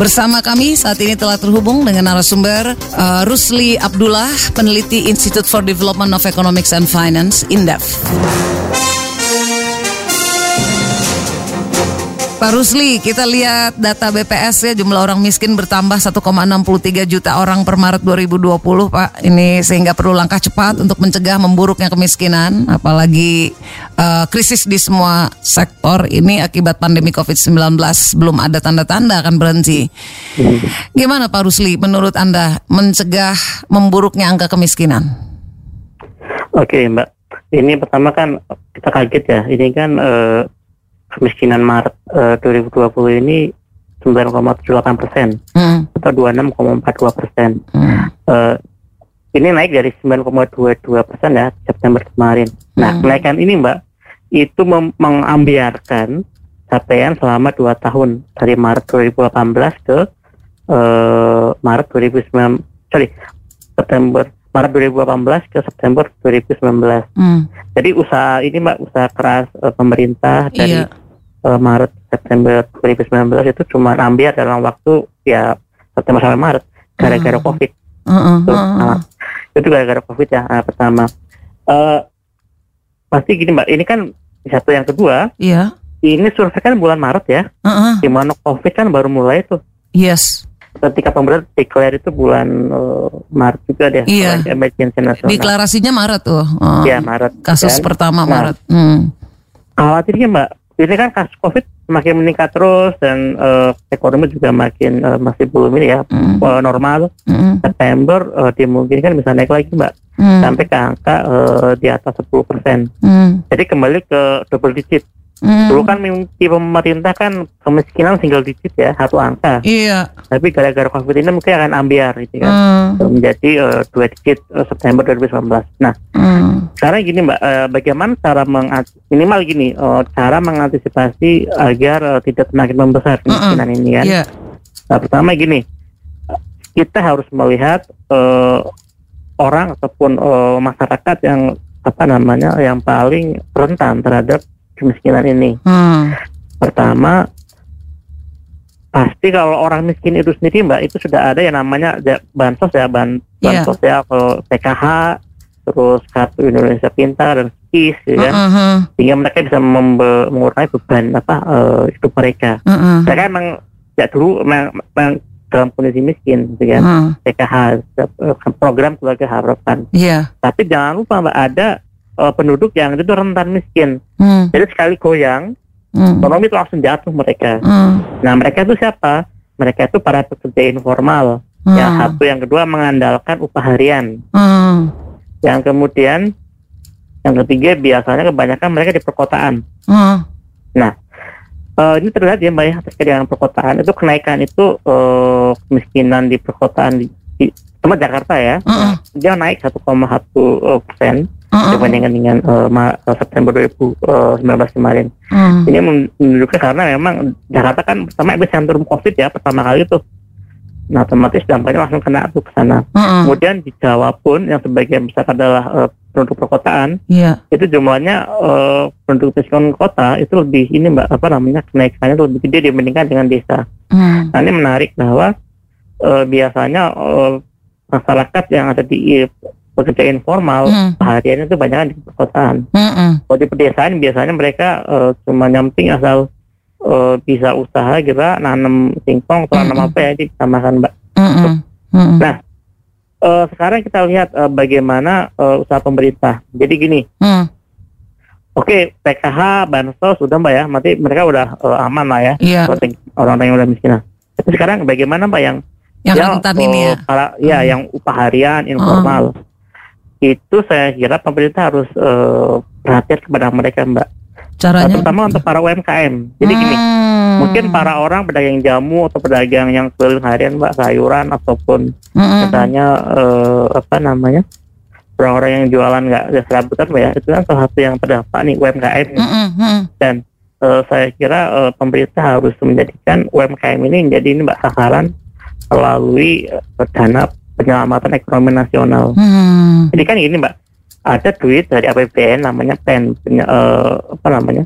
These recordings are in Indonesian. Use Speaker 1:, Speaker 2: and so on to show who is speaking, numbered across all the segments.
Speaker 1: Bersama kami saat ini telah terhubung dengan narasumber uh, Rusli Abdullah, peneliti Institute for Development of Economics and Finance, INDEF. Pak Rusli, kita lihat data BPS ya jumlah orang miskin bertambah 1,63 juta orang per Maret 2020 Pak. Ini sehingga perlu langkah cepat untuk mencegah memburuknya kemiskinan apalagi uh, krisis di semua sektor ini akibat pandemi Covid-19 belum ada tanda-tanda akan berhenti. Gimana Pak Rusli menurut Anda mencegah memburuknya angka kemiskinan?
Speaker 2: Oke Mbak, ini pertama kan kita kaget ya, ini kan uh, kemiskinan Maret uh, 2020 ini 9,78 persen hmm. atau 26,42 persen. Hmm. Uh, ini naik dari 9,22 persen ya September kemarin. Nah hmm. kenaikan ini Mbak itu mengambiarkan capaian selama dua tahun dari Maret 2018 ke uh, Maret 2019 sorry September Maret 2018 ke September 2019. Hmm. Jadi usaha ini mbak usaha keras uh, pemerintah dari iya uh, Maret September 2019 itu cuma ambil dalam waktu ya September sampai Maret gara-gara uh. COVID. Uh, uh, uh, uh. Itu gara-gara COVID ya nah, pertama. Uh, pasti gini mbak, ini kan satu yang kedua.
Speaker 1: Iya.
Speaker 2: Ini survei kan bulan Maret ya, uh, uh. di mana COVID kan baru mulai tuh.
Speaker 1: Yes.
Speaker 2: Ketika pemerintah declare itu bulan uh, Maret juga deh.
Speaker 1: Iya. Emergency nasional. Deklarasinya Maret tuh.
Speaker 2: Uh, ya Maret.
Speaker 1: Kasus kan? pertama nah, Maret. Hmm.
Speaker 2: Khawatirnya mbak, ini kan kasus COVID semakin meningkat terus dan uh, ekonomi juga makin uh, masih belum ini ya mm. uh, normal. Mm. September uh, dimungkinkan bisa naik lagi mbak mm. sampai ke angka uh, di atas 10 persen. Mm. Jadi kembali ke double digit. Hmm. Dulu kan mimpi pemerintah kan kemiskinan single digit ya, satu angka.
Speaker 1: Iya.
Speaker 2: Tapi gara-gara COVID ini mungkin akan ambiar gitu kan. Hmm. Menjadi uh, dua digit uh, September 2019. Nah, hmm. sekarang gini Mbak, uh, bagaimana cara minimal gini, uh, cara mengantisipasi agar uh, tidak semakin membesar kemiskinan hmm. ini kan. Yeah. Nah, pertama gini, kita harus melihat uh, orang ataupun uh, masyarakat yang apa namanya yang paling rentan terhadap kemiskinan ini. Hmm. Pertama, pasti kalau orang miskin itu sendiri mbak itu sudah ada yang namanya bansos ya ban yeah. bansos ya kalau PKH terus kartu Indonesia Pintar dan KIS ya kan uh -huh. sehingga mereka bisa mengurangi beban apa uh, hidup mereka uh -huh. mereka emang ya dulu memang, memang dalam kondisi miskin gitu kan uh -huh. PKH eh, program keluarga harapan yeah. tapi jangan lupa mbak ada uh, penduduk yang itu rentan miskin. Hmm. Jadi sekali goyang, hmm. ekonomi itu langsung jatuh mereka. Hmm. Nah mereka itu siapa? Mereka itu para pekerja informal. Hmm. Yang satu, yang kedua mengandalkan upah harian. Hmm. Yang kemudian, yang ketiga biasanya kebanyakan mereka di perkotaan. Hmm. Nah, uh, ini terlihat ya mbak ya terkait dengan perkotaan itu kenaikan itu uh, kemiskinan di perkotaan di, di sama Jakarta ya, uh dia naik 1,1 persen uh-uh. dibandingkan dengan uh, September 2019 uh, kemarin. Uh. Ini menunjukkan karena memang Jakarta kan pertama epicentrum COVID ya pertama kali itu. Nah otomatis dampaknya langsung kena tuh ke sana. Uh-uh. Kemudian di Jawa pun yang sebagian besar adalah uh, penduduk perkotaan, yeah. itu jumlahnya uh, penduduk miskin kota itu lebih ini mbak apa namanya kenaikannya lebih gede dibandingkan dengan desa. Uh. Nah ini menarik bahwa uh, biasanya uh, masyarakat yang ada di pekerja informal mm. hariannya itu banyak di perkotaan. Mm -mm. Kalau di pedesaan biasanya mereka uh, cuma nyamping asal uh, bisa usaha gitu, nanam singkong atau nanam apa ya bisa makan mbak. Mm -mm. Mm -mm. Nah uh, sekarang kita lihat uh, bagaimana uh, usaha pemerintah. Jadi gini. Mm. Oke, okay, PKH, bansos sudah mbak ya, nanti mereka udah uh, aman lah ya, yeah. orang-orang yang udah miskin. Tapi sekarang bagaimana mbak yang
Speaker 1: yang rentan ini ya,
Speaker 2: para, ya hmm. yang upah harian informal. Oh itu saya kira pemerintah harus uh, perhatian kepada mereka mbak.
Speaker 1: Caranya?
Speaker 2: terutama untuk para UMKM. Jadi hmm. gini, mungkin para orang pedagang jamu atau pedagang yang keliling harian mbak sayuran ataupun hmm. misalnya uh, apa namanya orang-orang yang jualan nggak serabutan mbak ya itu kan salah satu yang terdampak nih UMKM hmm. Hmm. dan uh, saya kira uh, pemerintah harus menjadikan UMKM ini menjadi ini mbak sasaran melalui uh, dana penyelamatan ekonomi nasional. Hmm. Jadi kan ini mbak, ada duit dari APBN namanya PEN, punya, uh, apa namanya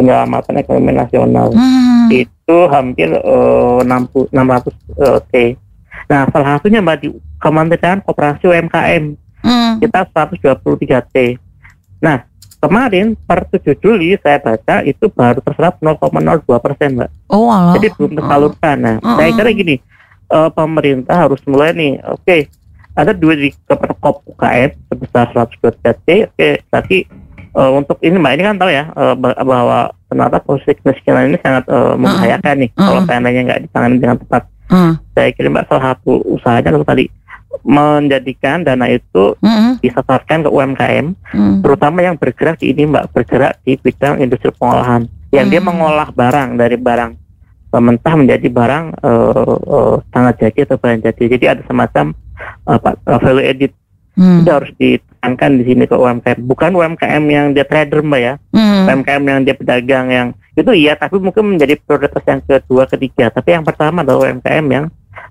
Speaker 2: penyelamatan ekonomi nasional. Hmm. Itu hampir uh, 60 600 uh, T. Nah, salah satunya Mbak di Kementerian Koperasi UMKM. Hmm. Kita 123 T. Nah, kemarin per 7 Juli saya baca itu baru terserap 0,02 persen, Mbak.
Speaker 1: Oh, Allah.
Speaker 2: Jadi belum tersalurkan. Nah, uh, saya kira gini, uh, pemerintah harus mulai nih, oke, okay, ada duit di Kemenkop UKM sebesar 123 T, oke, okay, tapi uh, untuk ini mbak ini kan tahu ya uh, bahwa ternyata posisi kemiskinan ini sangat uh, membahayakan nih uh, kalau seandainya nggak ditangani dengan tepat. Uh. Saya kira mbak salah satu usahanya kalau tadi menjadikan dana itu mm-hmm. disasarkan ke UMKM, mm. terutama yang bergerak di ini mbak bergerak di bidang industri pengolahan, yang mm. dia mengolah barang dari barang mentah menjadi barang uh, uh, sangat jadi atau barang jadi. Jadi ada semacam uh, value edit hmm. itu harus ditekankan di sini ke UMKM bukan UMKM yang dia trader mbak ya hmm. UMKM yang dia pedagang yang itu iya tapi mungkin menjadi prioritas yang kedua ketiga tapi yang pertama adalah UMKM yang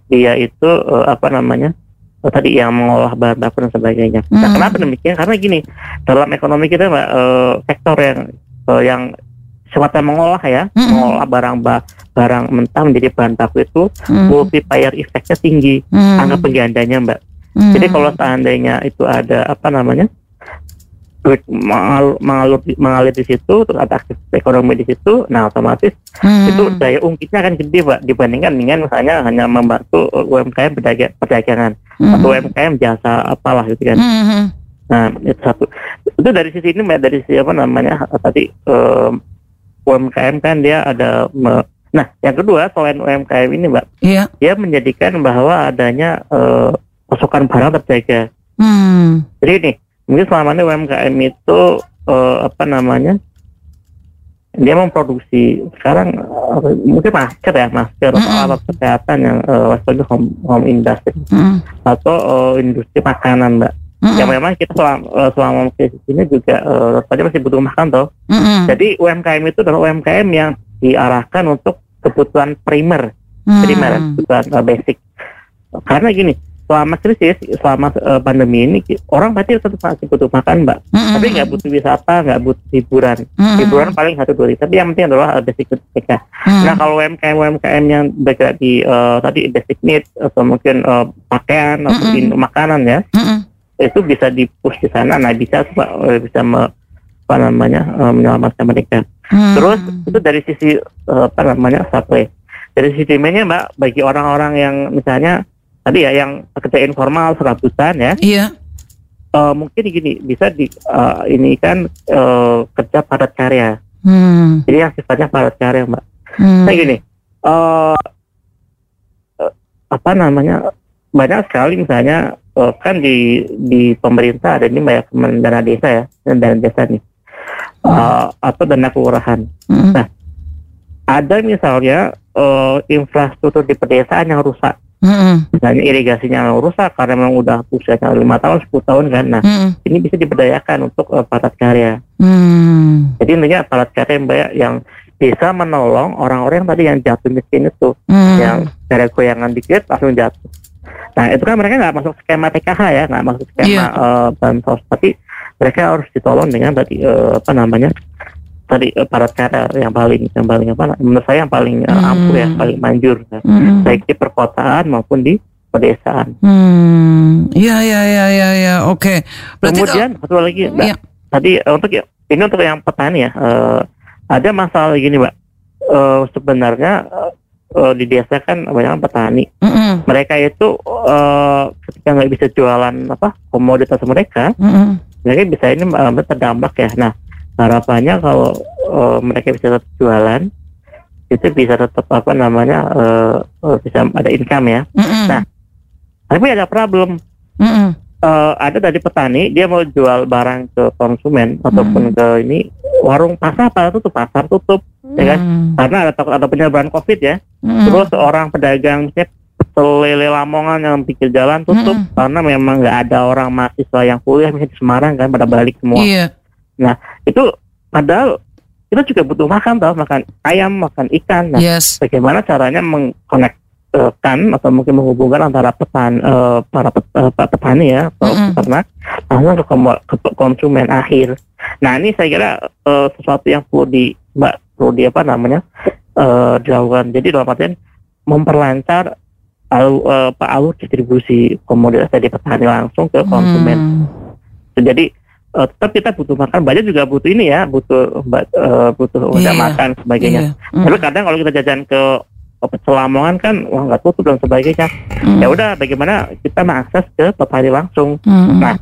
Speaker 2: dia itu uh, apa namanya uh, tadi yang mengolah bahan baku dan sebagainya nah, hmm. nah kenapa demikian karena gini dalam ekonomi kita mbak uh, sektor yang uh, yang semata mengolah ya hmm. mengolah barang barang mentah menjadi bahan baku itu hmm. multiplier efeknya tinggi hmm. angka penggandanya mbak Hmm. Jadi kalau seandainya itu ada apa namanya mengalir, mengalir, mengalir di situ, terus ada aktif ekonomi di situ, nah otomatis hmm. itu daya ungkitnya akan gede pak dibandingkan dengan misalnya hanya membantu UMKM perdagangan hmm. atau UMKM jasa apalah gitu kan. Hmm. Nah itu satu. Itu dari sisi ini mbak dari sisi apa namanya tadi um, UMKM kan dia ada me, Nah, yang kedua selain UMKM ini, Mbak, yeah. dia menjadikan bahwa adanya uh, pasokan barang terjaga. Hmm. Jadi ini mungkin selama ini UMKM itu uh, apa namanya dia memproduksi sekarang uh, mungkin masker ya masker mm -hmm. atau alat kesehatan yang uh, home, home industry mm -hmm. atau uh, industri makanan mbak mm -hmm. yang memang kita selama, uh, selama krisis ini juga uh, masih butuh makan toh mm -hmm. jadi UMKM itu adalah UMKM yang diarahkan untuk kebutuhan primer mm primer kebutuhan uh, basic karena gini selama krisis, selama uh, pandemi ini orang pasti tetap masih butuh makan, mbak. Mm -hmm. Tapi nggak butuh wisata, nggak butuh hiburan. Mm -hmm. Hiburan paling satu dua Tapi yang penting adalah basic mereka. Mm. Nah kalau UMKM UMKM yang bergerak di uh, tadi basic needs atau mungkin uh, pakaian atau mm -hmm. makanan ya, mm -hmm. Itu bisa dipush di sana. Nah bisa mbak bisa me, apa namanya uh, menyelamatkan mereka. Mm -hmm. Terus itu dari sisi uh, apa namanya supply. Dari sisi demandnya mbak bagi orang-orang yang misalnya tadi ya yang kerja informal serabutan ya.
Speaker 1: Iya.
Speaker 2: Uh, mungkin gini bisa di uh, ini kan uh, kerja padat karya.
Speaker 1: Hmm.
Speaker 2: Jadi yang sifatnya padat karya mbak. Hmm. Nah gini, uh, uh, apa namanya banyak sekali misalnya uh, kan di di pemerintah ada ini banyak dana desa ya dan dana desa nih uh, atau dana kelurahan. Hmm. Nah ada misalnya uh, infrastruktur di pedesaan yang rusak Mm-hmm. Misalnya irigasinya rusak karena memang udah usianya lima tahun, 10 tahun kan. Nah, mm-hmm. ini bisa diberdayakan untuk uh, padat karya. Mm-hmm. Jadi intinya padat karya yang banyak yang bisa menolong orang-orang yang tadi yang jatuh miskin itu, mm-hmm. yang dari goyangan dikit langsung jatuh. Nah, itu kan mereka nggak masuk skema TKH ya, nggak masuk skema yeah. uh, bansos, tapi mereka harus ditolong dengan tadi uh, apa namanya tadi uh, para cara yang paling yang paling apa menurut saya yang paling uh, ampuh ya paling manjur ya. hmm. baik di perkotaan maupun di pedesaan.
Speaker 1: Hmm, ya ya ya ya ya, oke.
Speaker 2: Okay. Kemudian satu lagi, mbak. Ya. Tadi uh, untuk ini untuk yang petani ya, uh, ada masalah gini, mbak. Uh, sebenarnya uh, di desa kan banyak petani. Mm -hmm. Mereka itu uh, ketika nggak bisa jualan apa komoditas mereka, mm -hmm. mereka bisa ini uh, terdampak ya. Nah, harapannya kalau uh, mereka bisa tetap jualan itu bisa tetap apa namanya uh, uh, bisa ada income ya. Mm -hmm. Nah, tapi ada problem. Mm -hmm. uh, ada dari petani dia mau jual barang ke konsumen ataupun mm -hmm. ke ini warung pasar pada tutup pasar tutup -hmm. ya kan karena ada takut ada penyebaran covid ya. Mm -hmm. Terus seorang pedagang misalnya lele Lamongan yang pikir jalan tutup mm -hmm. karena memang nggak ada orang mahasiswa yang kuliah misalnya di Semarang kan pada balik semua.
Speaker 1: Yeah.
Speaker 2: Nah itu padahal kita juga butuh makan tau makan ayam makan ikan nah
Speaker 1: yes.
Speaker 2: bagaimana caranya mengkonekkan atau mungkin menghubungkan antara petan uh, para pet, uh, petani ya atau mm -hmm. peternak langsung ke, ke konsumen akhir nah ini saya kira uh, sesuatu yang perlu di mbak perlu di apa namanya uh, dilakukan. Jadi dalam artian memperlancar alur, uh, alur distribusi komoditas dari petani langsung ke konsumen. Hmm. Jadi uh, tetap kita butuh makan banyak juga butuh ini ya butuh uh, butuh yeah. makan sebagainya yeah. mm. tapi kadang kalau kita jajan ke pecel lamongan kan wah nggak tutup dan sebagainya mm. ya udah bagaimana kita mengakses ke petani langsung mm. nah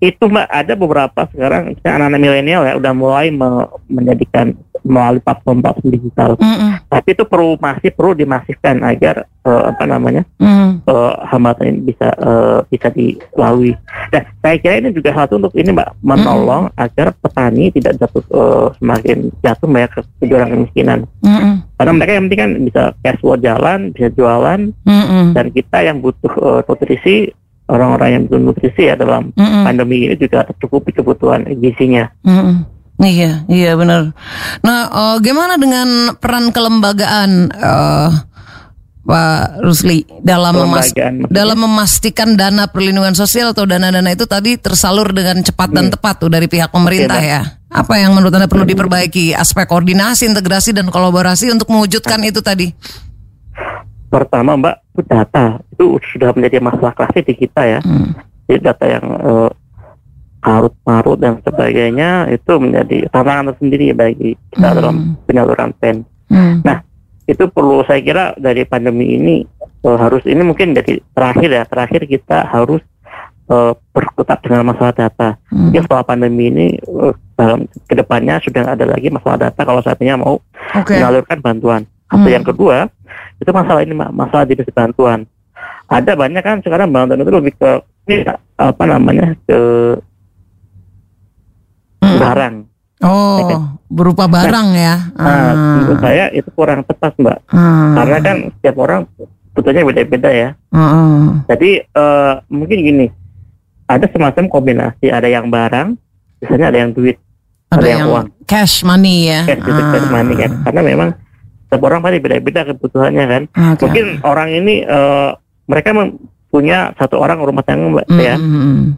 Speaker 2: itu mbak ada beberapa sekarang anak-anak milenial ya udah mulai me menjadikan melalui platform-platform digital. Mm -mm. Tapi itu perlu masih perlu dimasifkan agar uh, apa namanya mm. uh, hambatan ini bisa uh, bisa dilalui. Dan saya kira ini juga satu untuk ini mbak menolong mm. agar petani tidak jatuh uh, semakin jatuh banyak ke jurang kemiskinan. Mm -mm. Karena mereka yang penting kan bisa cash flow jalan, bisa jualan, mm -mm. dan kita yang butuh uh, nutrisi orang-orang yang butuh nutrisi ya dalam mm -mm. pandemi ini juga tercukupi kebutuhan gizinya. Mm -mm.
Speaker 1: Iya, iya benar. Nah, uh, gimana dengan peran kelembagaan uh, Pak Rusli dalam memas dalam memastikan dana perlindungan sosial atau dana-dana itu tadi tersalur dengan cepat dan hmm. tepat tuh dari pihak pemerintah ya? Apa yang menurut Anda perlu diperbaiki? Aspek koordinasi, integrasi dan kolaborasi untuk mewujudkan itu tadi?
Speaker 2: Pertama, Mbak, data itu sudah menjadi masalah klasik di kita ya. Hmm. Jadi data yang uh, karut marut dan sebagainya itu menjadi tantangan tersendiri bagi kita hmm. dalam penyaluran pen. Hmm. Nah itu perlu saya kira dari pandemi ini uh, harus ini mungkin jadi terakhir ya terakhir kita harus uh, berkutat dengan masalah data. Hmm. Jadi setelah pandemi ini uh, dalam ke depannya sudah ada lagi masalah data kalau saatnya mau okay. menyalurkan bantuan. Atau hmm. yang kedua itu masalah ini masalah jenis bantuan. Ada banyak kan sekarang bantuan itu lebih ke ini apa namanya ke. Barang.
Speaker 1: Oh, ya kan? berupa barang nah, ya?
Speaker 2: Nah, hmm. menurut saya itu kurang tepat mbak, hmm. karena kan setiap orang butuhnya beda-beda ya. Hmm. Jadi uh, mungkin gini, ada semacam kombinasi, ada yang barang, biasanya ada yang duit,
Speaker 1: ada, ada yang, yang uang, cash money ya.
Speaker 2: Cash, gitu, cash money kan, karena memang setiap orang pasti beda-beda kebutuhannya kan. Okay. Mungkin orang ini uh, mereka punya satu orang rumah tangga mbak mm -hmm. ya,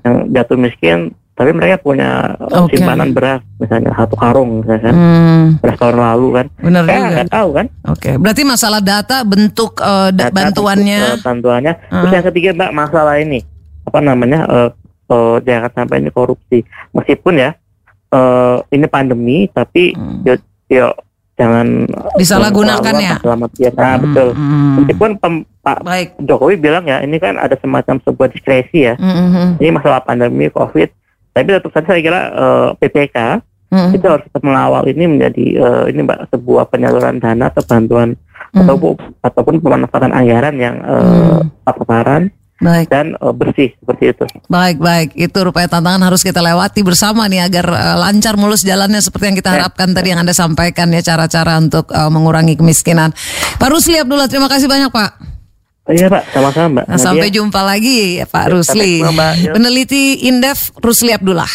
Speaker 2: yang jatuh miskin tapi mereka punya okay. simpanan beras misalnya satu karung misalnya hmm. beras tahun lalu kan
Speaker 1: benar juga
Speaker 2: nggak tahu kan
Speaker 1: oke okay. berarti masalah data bentuk uh, data, bantuannya bentuk,
Speaker 2: uh, bantuannya uh. terus yang ketiga mbak masalah ini apa namanya uh, uh, jangan sampai ini korupsi meskipun ya uh, ini pandemi tapi hmm. yo, yo jangan
Speaker 1: disalahgunakan ya
Speaker 2: selamat ya nah, hmm. betul hmm. meskipun pem, Pak Baik. Jokowi bilang ya ini kan ada semacam sebuah diskresi ya hmm, hmm. ini masalah pandemi covid tapi tetap saja saya kira uh, eh, PPK hmm. itu harus tetap mengawal ini menjadi uh, ini mbak sebuah penyaluran dana atau bantuan hmm. ataupun ataupun pemanfaatan anggaran yang uh, hmm. Baik. dan uh, bersih seperti itu.
Speaker 1: Baik, baik. Itu rupanya tantangan harus kita lewati bersama nih agar uh, lancar mulus jalannya seperti yang kita harapkan ya. tadi yang Anda sampaikan ya cara-cara untuk uh, mengurangi kemiskinan. Pak Rusli Abdullah, terima kasih banyak Pak.
Speaker 2: Iya Pak, sama-sama Mbak.
Speaker 1: Nah, sampai jumpa lagi ya Pak ya, Rusli. Mbak, Peneliti Indef Rusli Abdullah.